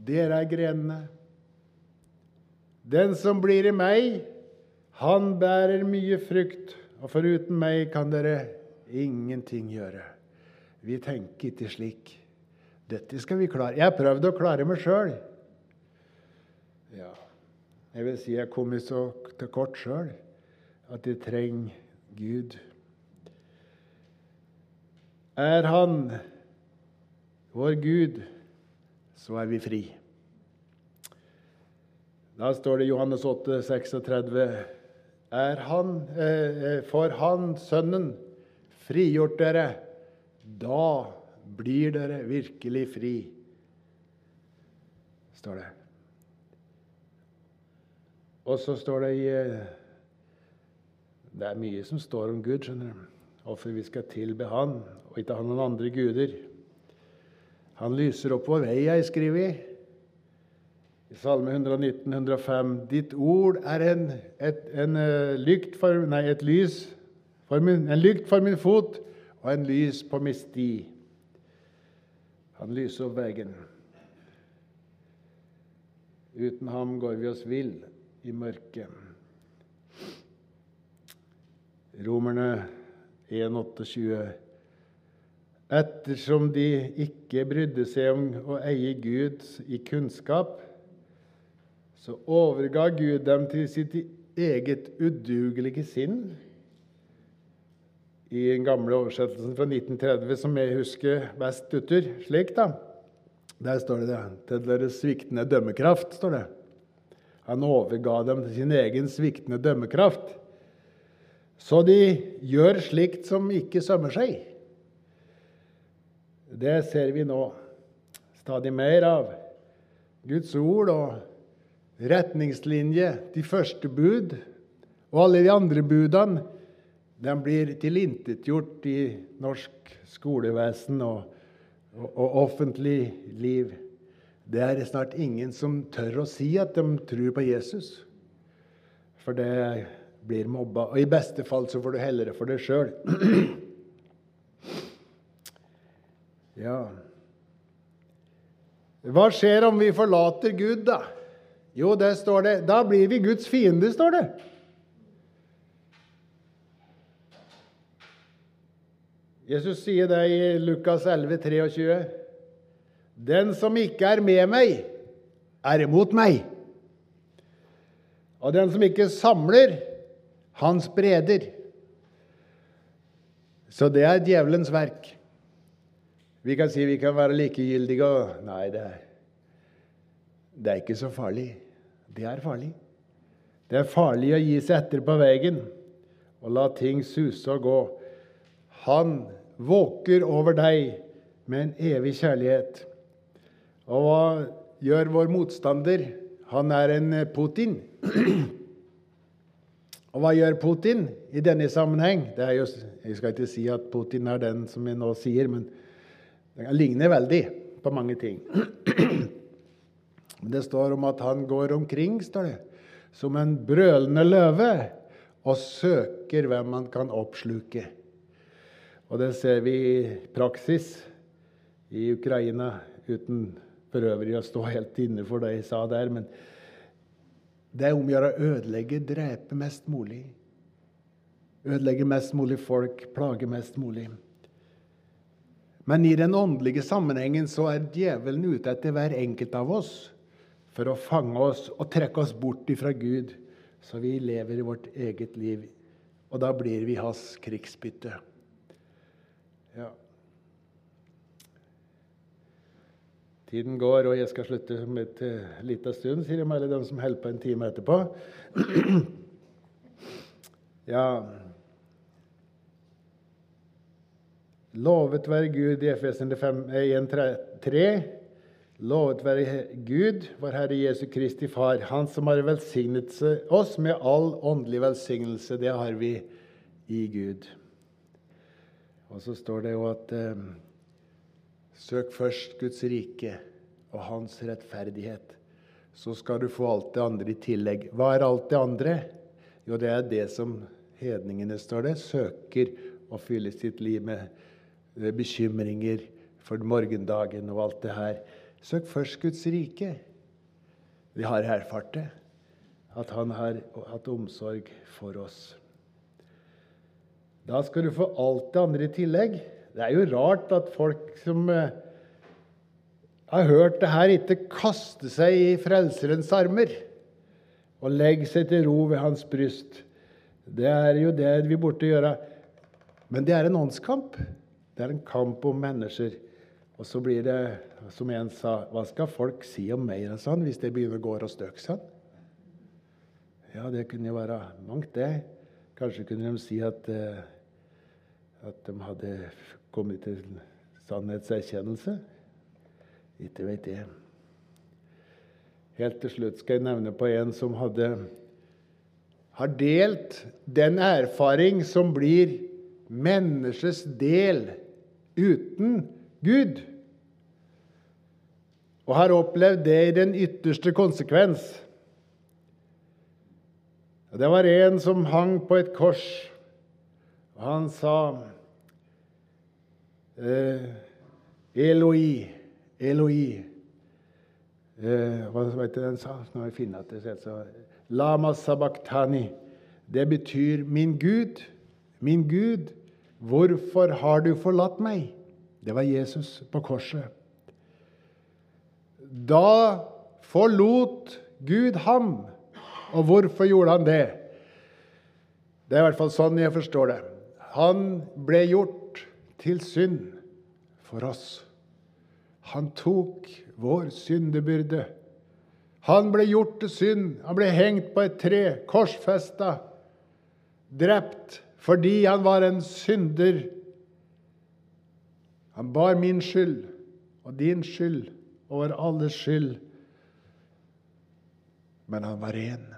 Dere er grenene. Den som blir i meg, han bærer mye frukt. Og foruten meg kan dere ingenting gjøre. Vi tenker ikke slik. Dette skal vi klare. Jeg har prøvd å klare meg sjøl. Ja, jeg vil si jeg kommet så til kort sjøl at jeg trenger Gud. Er Han vår Gud, så er vi fri. Da står det i Johannes 8, 36 er han, eh, eh, for Han, Sønnen, frigjort dere, da blir dere virkelig fri, står det. Og så står det i eh, Det er mye som står om Gud, skjønner du. Hvorfor vi skal tilbe Han og ikke ha noen andre guder. Han lyser opp vår vei, jeg skriver i. I Salme 119, 105.: Ditt ord er en, et, en, uh, lykt for, nei, et lys for min, en lykt for min fot og en lys på min sti. Han lyser opp veien. Uten ham går vi oss vill i mørket. Romerne 1,28. Ettersom de ikke brydde seg om å eie Gud i kunnskap, så overga Gud dem til sitt eget udugelige sinn. I den gamle oversettelsen fra 1930, som jeg husker best utter, slik, da. Der står det det. Til deres sviktende dømmekraft, står det. Han overga dem til sin egen sviktende dømmekraft. Så de gjør slikt som ikke sømmer seg. Det ser vi nå stadig mer av. Guds ord og retningslinje, de første bud og alle de andre budene, de blir tilintetgjort i norsk skolevesen og og, og offentlig liv. Det er snart ingen som tør å si at de tror på Jesus. For det blir mobba. Og i beste fall så får du heller det for deg sjøl. ja Hva skjer om vi forlater Gud, da? Jo, det står det. Da blir vi Guds fiende, står det. Jesus sier det i Lukas 11, 23. Den som ikke er med meg, er imot meg. Og den som ikke samler, han spreder. Så det er djevelens verk. Vi kan si vi kan være likegyldige og Nei, det er, det er ikke så farlig. Det er farlig. Det er farlig å gi seg etter på veien og la ting suse og gå. Han våker over deg med en evig kjærlighet. Og hva gjør vår motstander? Han er en Putin. Og hva gjør Putin i denne sammenheng? Jo, jeg skal ikke si at Putin er den som jeg nå sier, men det ligner veldig på mange ting. Det står om at han går omkring står det, som en brølende løve og søker hvem han kan oppsluke. Og det ser vi i praksis i Ukraina, uten for øvrig å stå helt inne for det jeg sa der. Men det er om å gjøre å ødelegge, drepe mest mulig. Ødelegge mest mulig folk, plage mest mulig. Men i den åndelige sammenhengen så er djevelen ute etter hver enkelt av oss for å fange oss og trekke oss bort ifra Gud, så vi lever i vårt eget liv. Og da blir vi hans krigsbytte. Ja. Tiden går, og jeg skal slutte om en liten stund, sier de alle de som holder på en time etterpå. ja Lovet være Gud i Efesene 1.3. Lovet være Gud, vår Herre Jesu Kristi Far, Han som har velsignet oss med all åndelig velsignelse. Det har vi i Gud. Og så står det jo at eh, Søk først Guds rike og hans rettferdighet. Så skal du få alt det andre i tillegg. Hva er alt det andre? Jo, det er det som hedningene, står det, søker å fylle sitt liv med eh, bekymringer for morgendagen og alt det her. Søk først Guds rike. Vi har erfart det, at han har hatt omsorg for oss. Da skal du få alt det andre i tillegg. Det er jo rart at folk som eh, har hørt det her, ikke kaster seg i Frelserens armer og legger seg til ro ved hans bryst. Det er jo det vi burde gjøre. Men det er en åndskamp. Det er en kamp om mennesker. Og så blir det, som en sa, hva skal folk si om meg sånn, hvis det begynner å gå og støke sånn? Ja, det kunne jo være mangt, det. Kanskje kunne de si at, eh, at de hadde kommet til sannhetserkjennelse. Ikke vet jeg. Helt til slutt skal jeg nevne på en som hadde, har delt den erfaring som blir menneskets del uten Gud. Og har opplevd det i den ytterste konsekvens. Det var en som hang på et kors, og han sa eh, Eloi, Eloi eh, Hva vet du den sa? Nå har jeg funnet det. Så, Lama sabachthani. Det betyr 'min Gud'. Min Gud, hvorfor har du forlatt meg? Det var Jesus på korset. Da forlot Gud ham. Og hvorfor gjorde han det? Det er i hvert fall sånn jeg forstår det. Han ble gjort til synd for oss. Han tok vår syndebyrde. Han ble gjort til synd. Han ble hengt på et tre, korsfesta, drept fordi han var en synder. Han bar min skyld og din skyld og vår alles skyld. Men han var ren.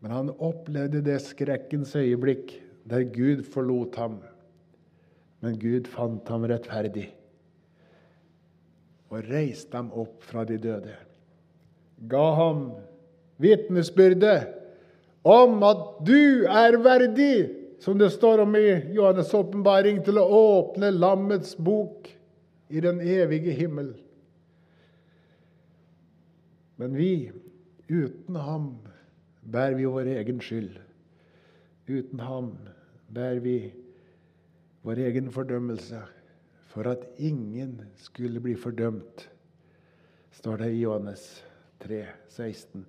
Men han opplevde det skrekkens øyeblikk der Gud forlot ham. Men Gud fant ham rettferdig og reiste ham opp fra de døde. Ga ham vitnesbyrdet om at du er verdig, som det står om i Johannes' åpenbaring, til å åpne lammets bok i den evige himmel. Men vi, uten ham, bærer vi vår egen skyld. Uten ham bærer vi vår egen fordømmelse for at ingen skulle bli fordømt, står det i Johannes 3, 16.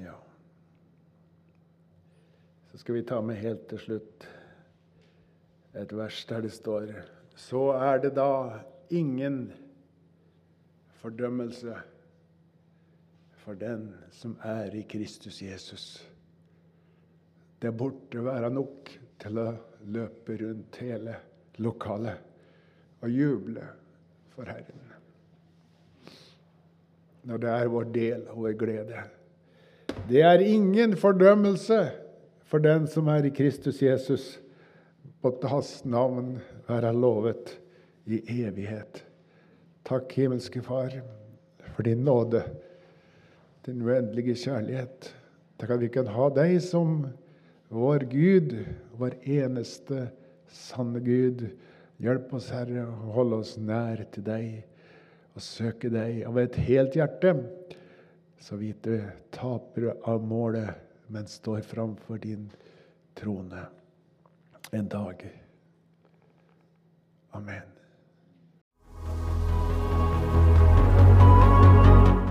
Ja. Så skal vi ta med helt til slutt et vers der det står Så er det da ingen fordømmelse for den som er i Kristus Jesus. Det burde være nok til å løpe rundt hele lokalet og juble for Herren. Når det er vår del og vår glede. Det er ingen fordømmelse for den som er i Kristus Jesus. Måtte Hans navn være lovet i evighet. Takk, himmelske Far, for din nåde, din uendelige kjærlighet. Takk at vi kan ha deg som vår Gud, vår eneste sanne Gud. Hjelp oss, Herre, å holde oss nær til deg og søke deg av et helt hjerte, så vi ikke taper av målet, men står framfor din trone en dag. Amen.